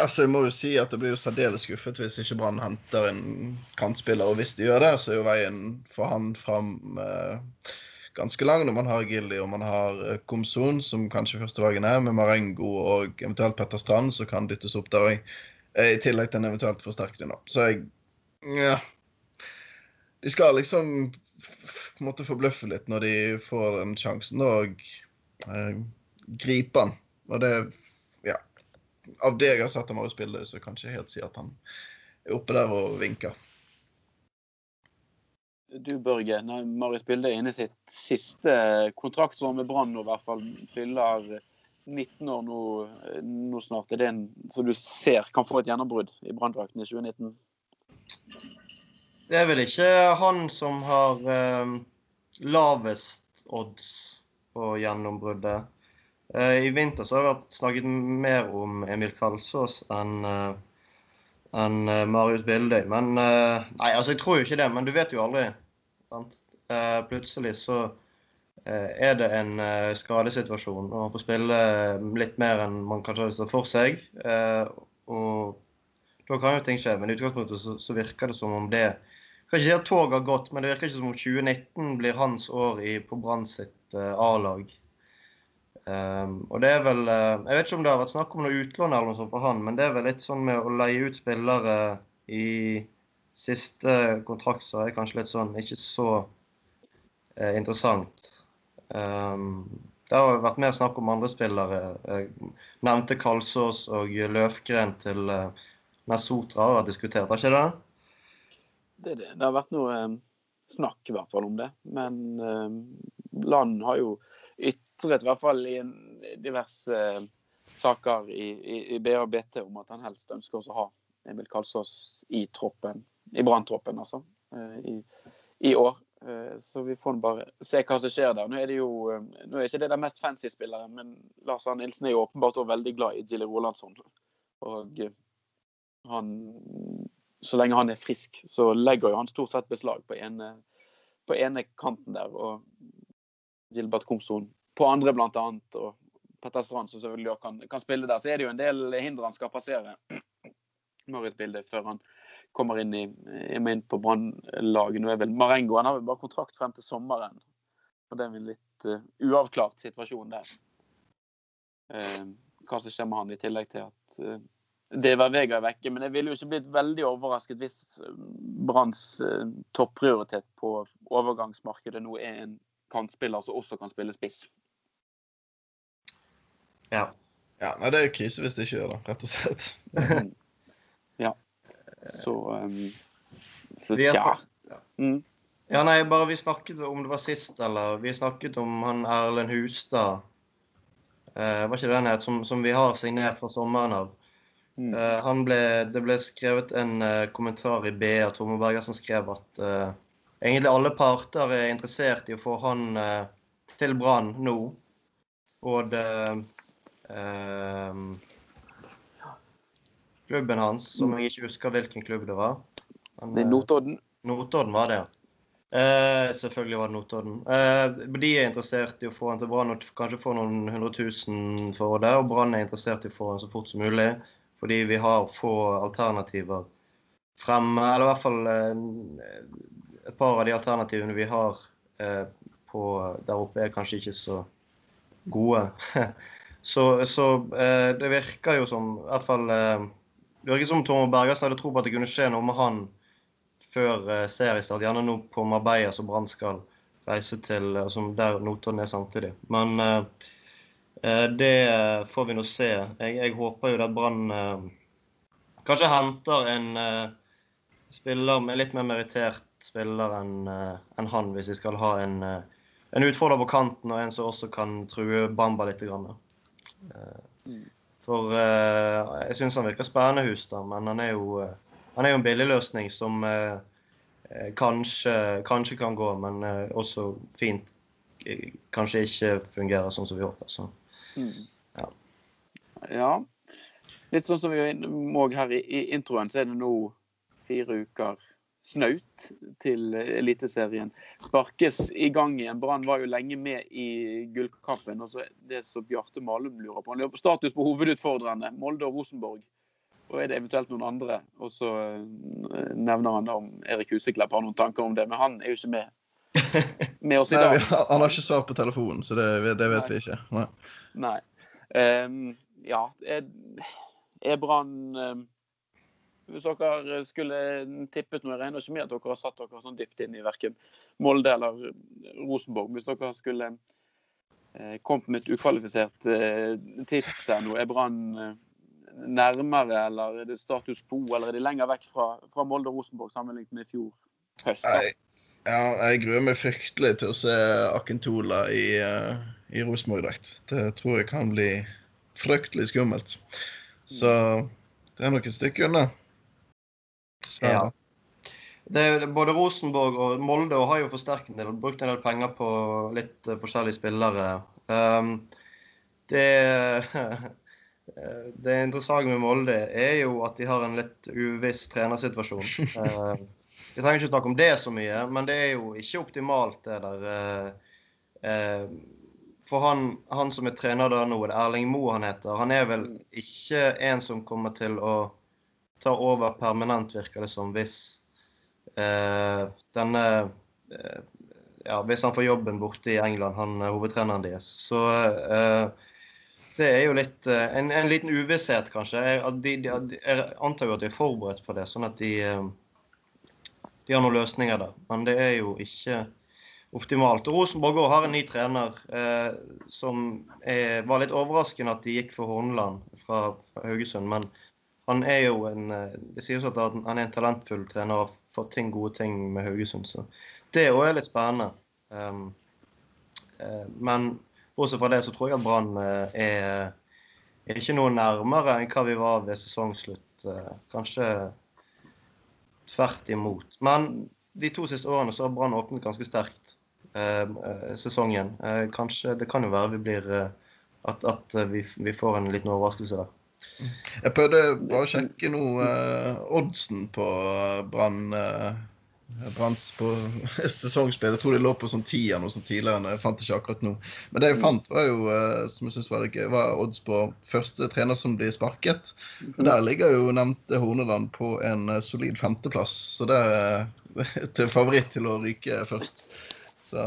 [SPEAKER 3] Altså, jeg må jo si at jeg blir jo særdeles skuffet hvis ikke Brann henter en kantspiller. Og hvis de gjør det, så er jo veien for han fram eh, ganske lang når man har Gilly og man har Komsun, Komson, som kanskje førstevalgen er, med Marengo og eventuelt Petter Strand, som kan dyttes opp der òg. I tillegg til en eventuelt forsterkning. Så jeg ja. De skal liksom f- måtte forbløffe litt når de får den sjansen og eh, gripe han. Og det Ja. Av det jeg har sett Marius Bilde, så kan jeg ikke helt si at han er oppe der og vinker.
[SPEAKER 2] Du Børge, når Marius Bilde er inne i sitt siste kontraktsår med Brann og i hvert fall fyller 19 år nå, nå snart. Er det en som du ser kan få et gjennombrudd i Branndrakten i 2019?
[SPEAKER 1] Det er vel ikke han som har eh, lavest odds på gjennombruddet. Eh, I vinter så har det vært snakket mer om Emil Kalsås enn eh, enn, eh, Marius Bildøy. Men eh, Nei, altså jeg tror jo ikke det, men du vet jo aldri. Sant? Eh, plutselig så er det en skadesituasjon, og han får spille litt mer enn man kanskje hadde sett for seg. Og da kan jo ting skje, men i utgangspunktet så, så virker det som om det jeg kan ikke si at toget har gått, men det virker ikke som om 2019 blir hans år i, på Brann sitt A-lag. Um, og det er vel eh, Jeg vet ikke om det har vært snakk om noe utlån eller noe sånt for han, men det er vel litt sånn med å leie ut spillere i siste kontrakt, så er det kanskje litt sånn ikke så eh, interessant. Um, det har vært mer snakk om andre spillere. Jeg nevnte Kalsås og Løfgren til eh, Nesotra har vært diskutert, har ikke det?
[SPEAKER 2] Det, det. har vært noe eh, snakk i hvert fall om det. Men eh, Land har jo ytret, i hvert fall i en diverse eh, saker i, i, i BA og BT, om at han helst ønsker å ha Emil Kalsås i troppen, i Branntroppen, altså, eh, i, i år. Eh, Så vi får bare se hva som skjer der. Nå er det jo nå er ikke det den mest fancy spilleren, men Lars Arne Nilsen er jo åpenbart også veldig glad i Gilly Rolandsson. Og han, så lenge han er frisk, så legger jo han stort sett beslag på ene, på ene kanten der, og Gilbert Komson på andre, annet. Og Petter Strand, som selvfølgelig kan, kan spille der. Så er det jo en del hindre han skal passere [CLEARS THROAT] et bilde før han kommer inn i, inn på Brann-laget. Nå er vel Marengo han har vel bare kontrakt frem til sommeren. Og det er en litt uh, uavklart situasjon der. Uh, hva som skjer med han, i tillegg til at uh, var Vega er vekke. Men jeg ville jo ikke blitt veldig overrasket hvis Branns topprioritet på overgangsmarkedet nå er en kantspiller som også kan spille spiss.
[SPEAKER 1] Ja.
[SPEAKER 3] ja nei, det er jo krise hvis det ikke gjør det, rett og slett. [LAUGHS]
[SPEAKER 2] Ja. Så, um, så tja.
[SPEAKER 1] Mm. Ja, nei, bare vi snakket om det var sist, eller vi snakket om han Erlend Hustad. Uh, var ikke det den het? Som, som, vi har signert fra sommeren av. Mm. Eh, ble, det ble skrevet en uh, kommentar i BA. Tormod Bergersen skrev at uh, egentlig alle parter er interessert i å få han uh, til Brann nå. Og det klubben hans, som jeg ikke husker hvilken klubb det var.
[SPEAKER 2] Men, det er Notodden.
[SPEAKER 1] Notodden var det, ja. Eh, selvfølgelig var det Notodden. Eh, de er interessert i å få han til Brann kanskje få noen hundre tusen for det. Og Brann er interessert i å få han så fort som mulig, fordi vi har få alternativer fremme. Eller i hvert fall eh, et par av de alternativene vi har eh, på, der oppe, er kanskje ikke så gode. [LAUGHS] så, så eh, det virker jo som i hvert fall eh, Det virker som Tormod Bergersen hadde tro på at det kunne skje noe med han før eh, seriestart. Gjerne nå på Marbella, som Brann skal reise til, eh, som der Notodden er samtidig. Men uh, det får vi nå se. Jeg, jeg håper jo at Brann kanskje henter en spiller med litt mer merittert spiller enn en han, hvis de skal ha en, en utfordrer på kanten og en som også kan true Bamba litt. Grann. Mm. For jeg syns han virker spennende, Hustad, men han er jo han er jo en billig løsning som eh, eh, kanskje, kanskje, kan gå, men eh, også fint eh, kanskje ikke fungerer sånn som vi håper. Så, mm.
[SPEAKER 2] ja. ja. Litt sånn som vi må her i, i introen, så er det nå fire uker snaut til Eliteserien sparkes i gang igjen. Brann var jo lenge med i gullkampen. og så Det som Bjarte Malum lurer på. Han lurer på Status på hovedutfordrerne, Molde og Rosenborg. Og er det eventuelt noen andre? Og så eh, nevner han da om Erik Huseklepp har noen tanker om det, men han er jo ikke med, [LAUGHS] med oss i dag.
[SPEAKER 3] Nei, han har ikke svar på telefonen, så det, det vet Nei. vi ikke. Nei.
[SPEAKER 2] Nei. Um, ja, er, er Brann um, Hvis dere skulle tippet noe, jeg regner ikke med at dere har satt dere sånn dypt inn i verken Molde eller Rosenborg. Hvis dere skulle uh, kommet med et ukvalifisert tips her nå, er Brann uh, nærmere, eller er det status quo, eller er de lenger vekk fra, fra Molde og Rosenborg sammenlignet med i fjor høst?
[SPEAKER 3] Nei, ja, jeg gruer meg fryktelig til å se Akentola i, uh, i Rosenborg-drakt. Det tror jeg kan bli fryktelig skummelt. Så det er nok et stykke unna.
[SPEAKER 1] Dessverre. Ja. Det, både Rosenborg og Molde har jo forsterket en del, brukt en del penger på litt uh, forskjellige spillere. Um, det [LAUGHS] Eh, det interessante med Molde er jo at de har en litt uviss trenersituasjon. Eh, vi trenger ikke snakke om det så mye, men det er jo ikke optimalt, det der. Eh, for han, han som er trener der nå, det er Erling Moe han heter, han er vel ikke en som kommer til å ta over permanent, virker det som, hvis denne ja, Hvis han får jobben borte i England, han hovedtreneren deres. Så det er jo litt eh, en, en liten uvisshet, kanskje. Jeg, de, de, jeg, antar jo at de er forberedt på det, sånn at de, eh, de har noen løsninger der. Men det er jo ikke optimalt. Rosenborg har en ny trener eh, som er, var litt overraskende at de gikk for Horneland fra, fra, Haugesund. Men han er jo en eh, Det sies at han er en talentfull trener og har fått ting, gode ting med Haugesund. Så det òg er litt spennende. Um, uh, men Bortsett fra det så tror jeg at Brann uh, er, er, ikke noe nærmere enn hva vi var ved sesongslutt. Uh, kanskje tvert imot. Men de to siste årene så har Brann åpnet ganske sterkt eh, sesongen. Eh, kanskje Det kan jo være vi blir at, at vi, vi, får en liten overraskelse der.
[SPEAKER 3] Jeg prøvde å sjekke noe eh, oddsen på Brann Branns på [LAUGHS] sesongspill. Jeg tror de lå på sånn ti eller noe sånt tidligere. Jeg fant ikke akkurat nå. Men det jeg fant, var jo, eh, som jeg synes var litt gøy, var odds på første trener som blir sparket. Og Der ligger jo nevnte Horneland på en eh, solid femteplass. Så det er [LAUGHS] til favoritt til å ryke først. Så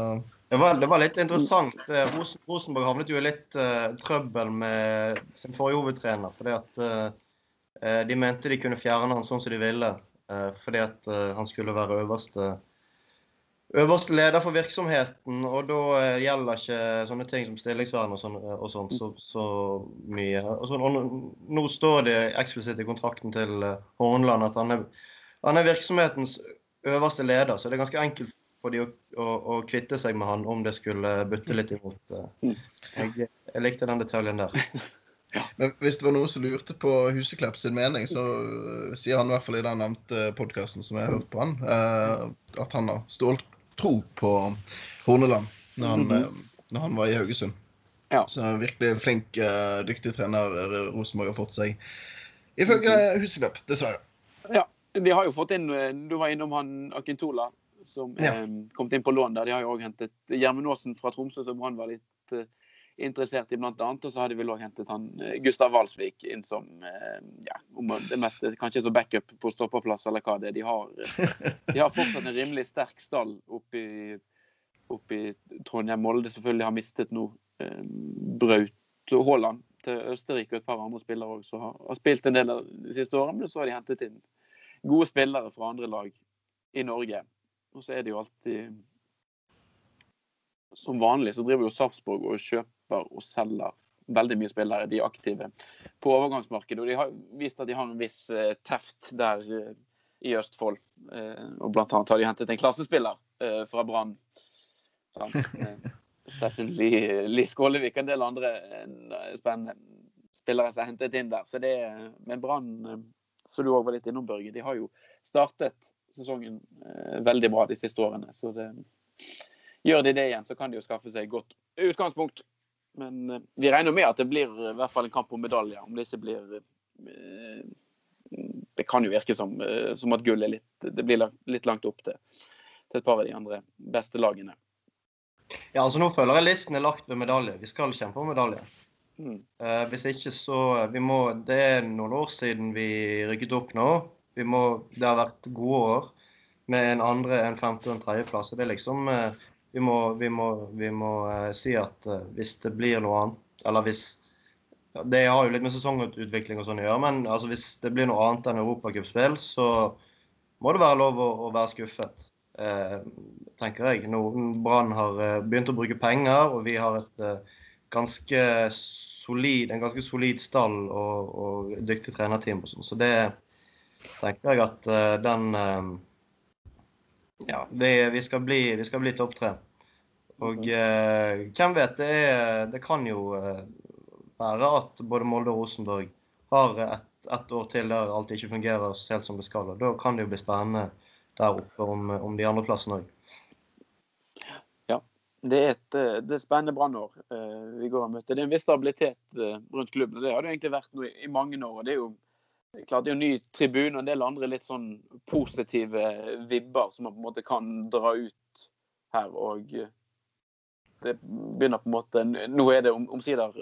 [SPEAKER 1] Det var, det var litt interessant. Eh, Rosen, Rosenborg havnet jo i litt uh, trøbbel med sin forrige hovedtrener. Fordi at eh, de mente de kunne fjerne han sånn som de ville. uh, fordi at han skulle være øverste, øverste leder for virksomheten. Og da gjelder ikke sånne ting som stillingsvern og sånn og sånt så, så mye. Og, så, og nå, står det eksplisitt i kontrakten til Hornland at han er, han er virksomhetens øverste leder. Så det er ganske enkelt for de å, å, å kvitte seg med han om det skulle butte litt imot. eh. Jeg, jeg likte den detaljen der. [LAUGHS]
[SPEAKER 3] Men hvis det var noen som lurte på Huseklepp sin mening, så øh, sier han i hvert fall i den nevnte podkasten som jeg har hørt på han, øh, at han har ståltro på Horneland når han,
[SPEAKER 2] Mhm.
[SPEAKER 3] når han var i Haugesund.
[SPEAKER 2] Ja.
[SPEAKER 3] Så han er virkelig flink, dyktig trener Rosenborg har fått seg. Ifølge
[SPEAKER 2] Mhm.
[SPEAKER 3] Huseklepp, dessverre.
[SPEAKER 2] Ja, de har jo fått inn eh, Du var innom han Akintola, som
[SPEAKER 3] Ja.
[SPEAKER 2] kommet kom inn på lån der. De har jo òg hentet Gjermund Aasen fra Tromsø, som Brann var litt eh, interessert i, annet. Og så har de vel òg hentet han eh, Gustav Walsvik inn som eh, ja, om det meste kanskje som backup på stopperplass, eller hva det er. De har, eh, de har fortsatt en rimelig sterk stall oppe i, oppe i Trondheim. Molde selvfølgelig har mistet nå eh, Braut og Haaland til Østerrike og et par andre spillere også, som har, har spilt en del de siste årene. Men så har de hentet inn gode spillere fra andre lag i Norge. Og så er det jo alltid Som vanlig så driver jo Sarpsborg og kjøper og selger veldig mye spillere. De er aktive på overgangsmarkedet. Og de har vist at de har en viss eh, teft der eh, i Østfold. Eh, og blant annet har de hentet en klassespiller fra Brann. Steffen Lie, Skålevik og en del andre spennende spillere som er hentet inn der. Så det, men Brann, som du òg var litt innom, Børge, de har jo startet sesongen eh, veldig bra de siste årene. Så det, gjør de det igjen, så kan de jo skaffe seg godt utgangspunkt. Men eh, vi regner med at det blir i hvert fall en kamp om medaljer. Om det ikke blir eh, Det kan jo virke som, eh, som at gull er litt Det blir litt langt opp til, til et par av de andre beste lagene.
[SPEAKER 1] Ja, altså Nå føler jeg listen er lagt ved medalje. Vi skal kjempe om medalje.
[SPEAKER 2] Mm.
[SPEAKER 1] Eh, hvis ikke så vi må, Det er noen år siden vi rykket opp nå. Må, det har vært gode år med en andre, en femte og en tredjeplass. Det er liksom eh, Vi må, vi må, vi må eh, si at eh, hvis det blir noe annet Eller hvis Det har jo litt med sesongutvikling og sånn å gjøre, men altså, hvis det blir noe annet enn europacupspill, så må det være lov å, å være skuffet. Eh, tenker jeg. Brann har begynt å bruke penger, og vi har et ganske solid, en ganske solid stall og, og dyktig trenerteam. og sånn. Så det tenker jeg at eh, den eh, Ja, vi, vi skal bli, vi skal bli topp tre. Og eh, hvem vet, det, er, det kan jo være at både Molde og Rosenborg har ett et år til der alt ikke fungerer helt som det skal. og Da kan det jo bli spennende der oppe om, om de andre plassene òg.
[SPEAKER 2] Det er et det er spennende brannår vi går og møter. Det er en viss stabilitet rundt klubben. og Det har det egentlig vært nå i, i mange år. og Det er jo klart det er jo ny tribune og en del andre litt sånn positive vibber som man på en måte kan dra ut her. og eh, det begynner på en måte Nå er det om, omsider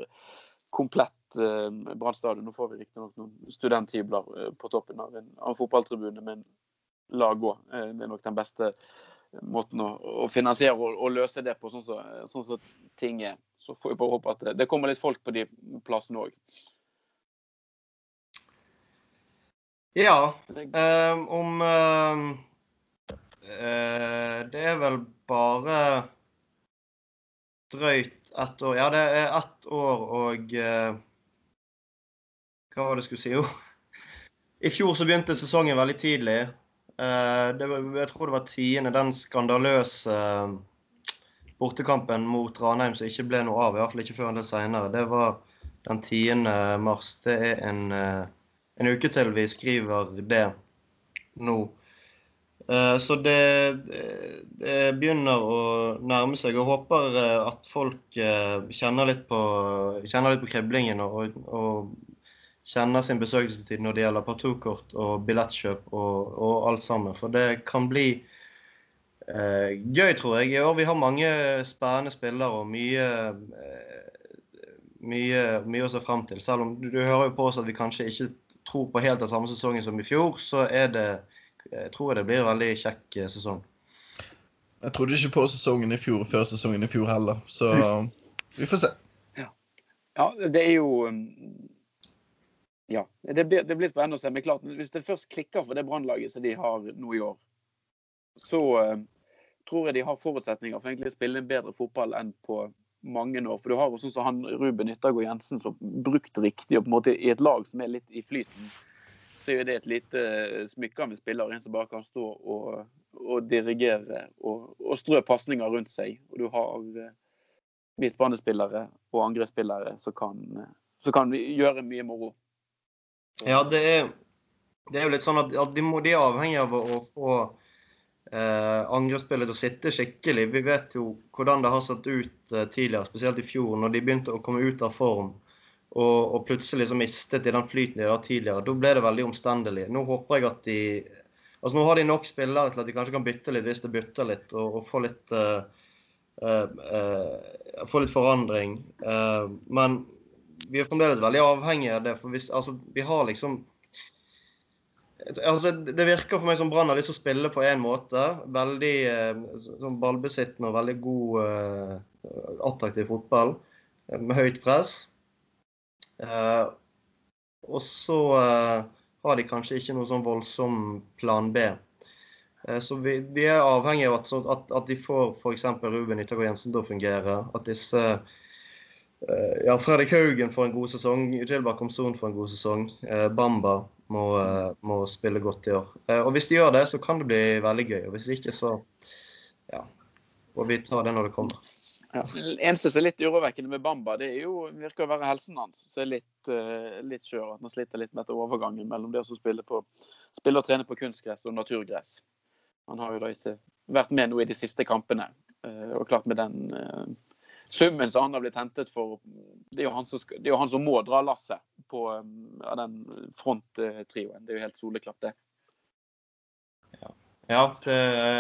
[SPEAKER 2] komplett eh, Brann stadion. Nå får vi riktignok noen studenthybler eh, på toppen av en, av en fotballtribune, men la gå. Eh, det er nok den beste måten å, å finansiere og, og løse det på, sånn som sånn så ting er. Så får vi bare håpe at det, det kommer litt folk på de plassene òg.
[SPEAKER 1] Ja, eh, om eh, eh, Det er vel bare drøyt ett år. Ja, det er ett år og eh, Hva var det jeg skulle si? Jo. I fjor så begynte sesongen veldig tidlig. Eh, det jeg tror det var tiende. Den skandaløse eh, bortekampen mot Ranheim som ikke ble noe av, i hvert fall ikke før en del senere. Det var den 10. mars. Det er en, eh, en uke til vi skriver det nå. Eh, Så det, det- begynner å nærme seg. og håper eh, at folk eh, kjenner litt på, kjenner litt på kriblingen og, og kjenner sin besøkelsestid når det gjelder partokort og billettkjøp og, og alt sammen. For det kan bli eh, gøy, tror jeg. I år vi har mange spennende spillere og mye, mye, mye å se frem til. Selv om du, du hører jo på oss at vi kanskje ikke tror på helt den samme sesongen som i fjor, så er det, jeg tror jeg det blir en veldig kjekk eh, sesong.
[SPEAKER 3] Jeg trodde ikke på sesongen i fjor før sesongen i fjor heller, så vi får se.
[SPEAKER 2] Ja, det er jo um, Ja, det blir, det blir spennende å se. Men klart, hvis det først klikker for det brannlaget som de har nå i år, så uh, tror jeg de har forutsetninger for egentlig å spille en bedre fotball enn på mange år. For du har jo sånn som han Ruben Yttergård Jensen som brukt riktig og på en måte i et lag som er litt i flyten. Så er det et lite smykke med spiller, en som bare kan stå og, og dirigere og, og strø pasninger rundt seg. Og du har uh, midtbanespillere og angrepsspillere som kan, som kan gjøre mye moro.
[SPEAKER 1] Ja, det er, det er jo litt sånn at, at de, må, de, er avhengig av å få eh, angrepsspillet til sitte skikkelig. Vi vet jo hvordan det har sett ut eh, tidligere, spesielt i fjor, når de begynte å komme ut av form. Og, og plutselig så mistet de den flyten de hadde tidligere. Da ble det veldig omstendelig. Nå håper jeg at de Altså Nå har de nok spillere til at de kanskje kan bytte litt hvis det bytter litt, og, og få litt uh, uh, uh, få litt forandring. men vi er fremdeles veldig avhengige av det. For hvis, altså, vi har liksom altså, Det virker for meg som Brann har lyst til å spille på én måte. Veldig sånn ballbesittende og veldig god, attraktiv fotball med høyt press. og så har de kanskje ikke noe sånn voldsom plan B. Eh, så vi, vi er avhengig av at, at, at de får f.eks. Ruben Yttergård Jensen til å fungere. At disse eh, ja, Fredrik Haugen får en god sesong. Gilbert Komson får en god sesong. Eh, Bamba må, må, spille godt i år. Og Hvis de gjør det, så kan det bli veldig gøy. og Hvis ikke, så ja, Og vi tar det når det kommer.
[SPEAKER 2] Ja. Eneste som er litt urovekkende med Bamba, det er jo, virker å være helsen hans. som er litt, uh, litt skjør. At han sliter litt med dette overgangen mellom det å spille, på, spille og trene på kunstgress og naturgress. Han har jo da ikke vært med nå i de siste kampene. Uh, og klart med den uh, summen som han har blitt hentet for Det er jo han som, jo han som må dra lasset på um, den fronttrioen. Det er jo helt soleklart, det.
[SPEAKER 1] Ja, ja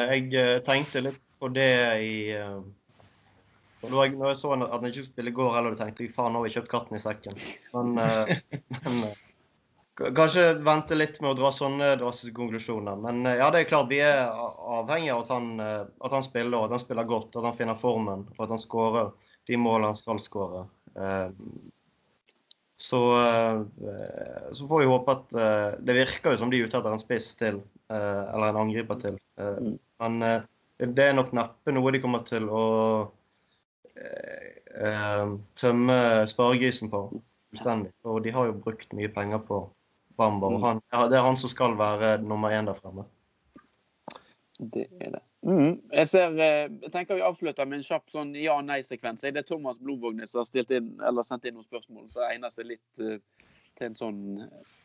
[SPEAKER 1] jeg tenkte litt på det i og når jeg, når jeg så at han ikke skulle spille i går heller, tenkte jeg faen, nå har vi kjøpt katten i sekken. Men, [LAUGHS] men kanskje vente litt med å dra sånne drastiske konklusjoner. Men uh, ja, det er klart vi er avhengig av at han, at han spiller, og at han spiller godt, at han finner formen og at han skårer de målene han skal skåre. Så, så, får vi håpe at Det virker jo som de er ute etter en spiss til, eller en angriper til. Mm. Men det er nok neppe noe de kommer til å Eh, eh, tømme sparegrisen på fullstendig. Og de har jo brukt mye penger på Bamba. Og mm. han, ja, det er han som skal være nummer én der fremme.
[SPEAKER 2] Det er det. Mm. Jeg, ser, eh, jeg tenker vi avslutter med en kjapp sånn ja-nei-sekvens. Det er Thomas Blodvågnes som har stilt inn, eller sendt inn noen spørsmål som egner seg litt uh, til en sånn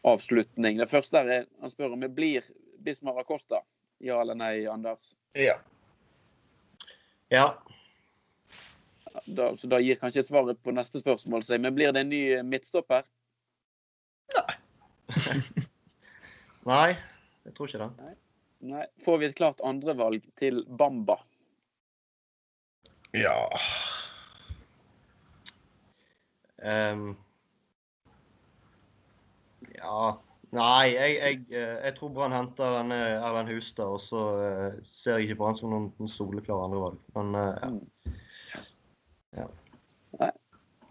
[SPEAKER 2] avslutning. Det første er han spør om det blir Bismar Acosta. Ja eller nei, Anders?
[SPEAKER 3] Ja.
[SPEAKER 1] Ja
[SPEAKER 2] da, så da gir kanskje svaret på neste spørsmål seg. Men blir det en ny midtstopper? [LAUGHS]
[SPEAKER 3] Nei.
[SPEAKER 1] Jeg tror ikke det.
[SPEAKER 2] Nei. Nei. Får vi et klart andrevalg til Bamba?
[SPEAKER 3] Ja
[SPEAKER 1] um, Ja Nei, jeg, jeg, eh, jeg tror Brann henter denne Erlend Hustad, og så uh, ser jeg ikke på han som noen, soleklare soleklar andrevalg. Men uh, ja. Mm.
[SPEAKER 2] Ja.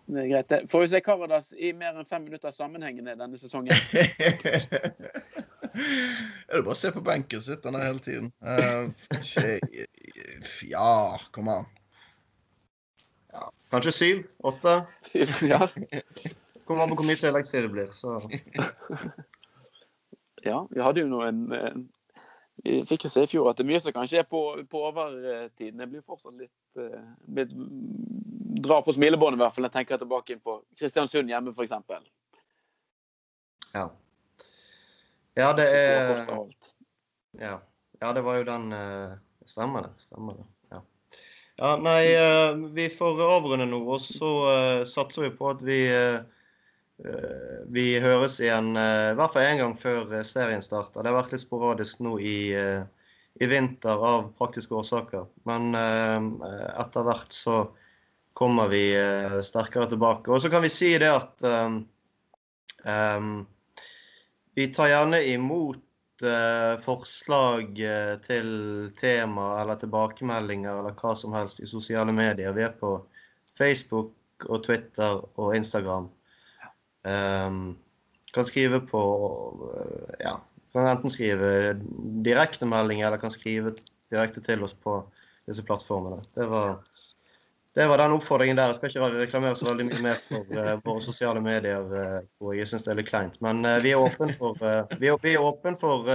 [SPEAKER 2] Det er greit. Får vi se Karadas i mer enn fem minutter sammenhengende denne sesongen? [LAUGHS]
[SPEAKER 3] er det bare å se på benken, sitter han der hele tiden. Uh, ja, kom an.
[SPEAKER 1] Ja, kanskje syv? Åtte?
[SPEAKER 2] ja.
[SPEAKER 1] Kommer an på hvor mye tilleggstid det blir, så [LAUGHS]
[SPEAKER 2] Ja, vi hadde jo noen vi fikk jo se i fjor at det er mye som kanskje er på, på overtiden. Jeg blir fortsatt litt uh, drar på smilebåndet, i hvert fall. Jeg tenker tilbake på Kristiansund hjemme, f.eks.
[SPEAKER 1] Ja. Ja, det er ja. ja, det var jo den uh, Stemmer det. Stemmer det. Ja. ja nei, uh, vi får avrunde nå, og så satser vi på at vi vi høres igjen eh, i hvert fall én gang før eh, serien starter. Det har vært litt sporadisk nå i, i vinter av praktiske årsaker. Men etter hvert så kommer vi sterkere tilbake. Og så kan vi si det at um, vi tar gjerne imot forslag til tema eller tilbakemeldinger eller hva som helst i sosiale medier. Vi er på Facebook og Twitter og Instagram. Um, kan skrive på uh, ja, kan enten skrive direktemelding eller kan skrive direkte til oss på disse plattformene. Det var det var den oppfordringen der. Jeg skal ikke reklamere så veldig mye mer for uh, våre sosiale medier. Uh, jeg syns det er litt kleint. Men uh, vi er åpne for, åpen for,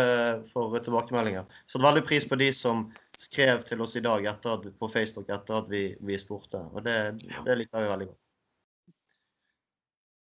[SPEAKER 1] for, tilbakemeldinger. Så veldig pris på de som skrev til oss i dag at, på Facebook etter at vi, vi spurte. Og det, det liker vi veldig godt.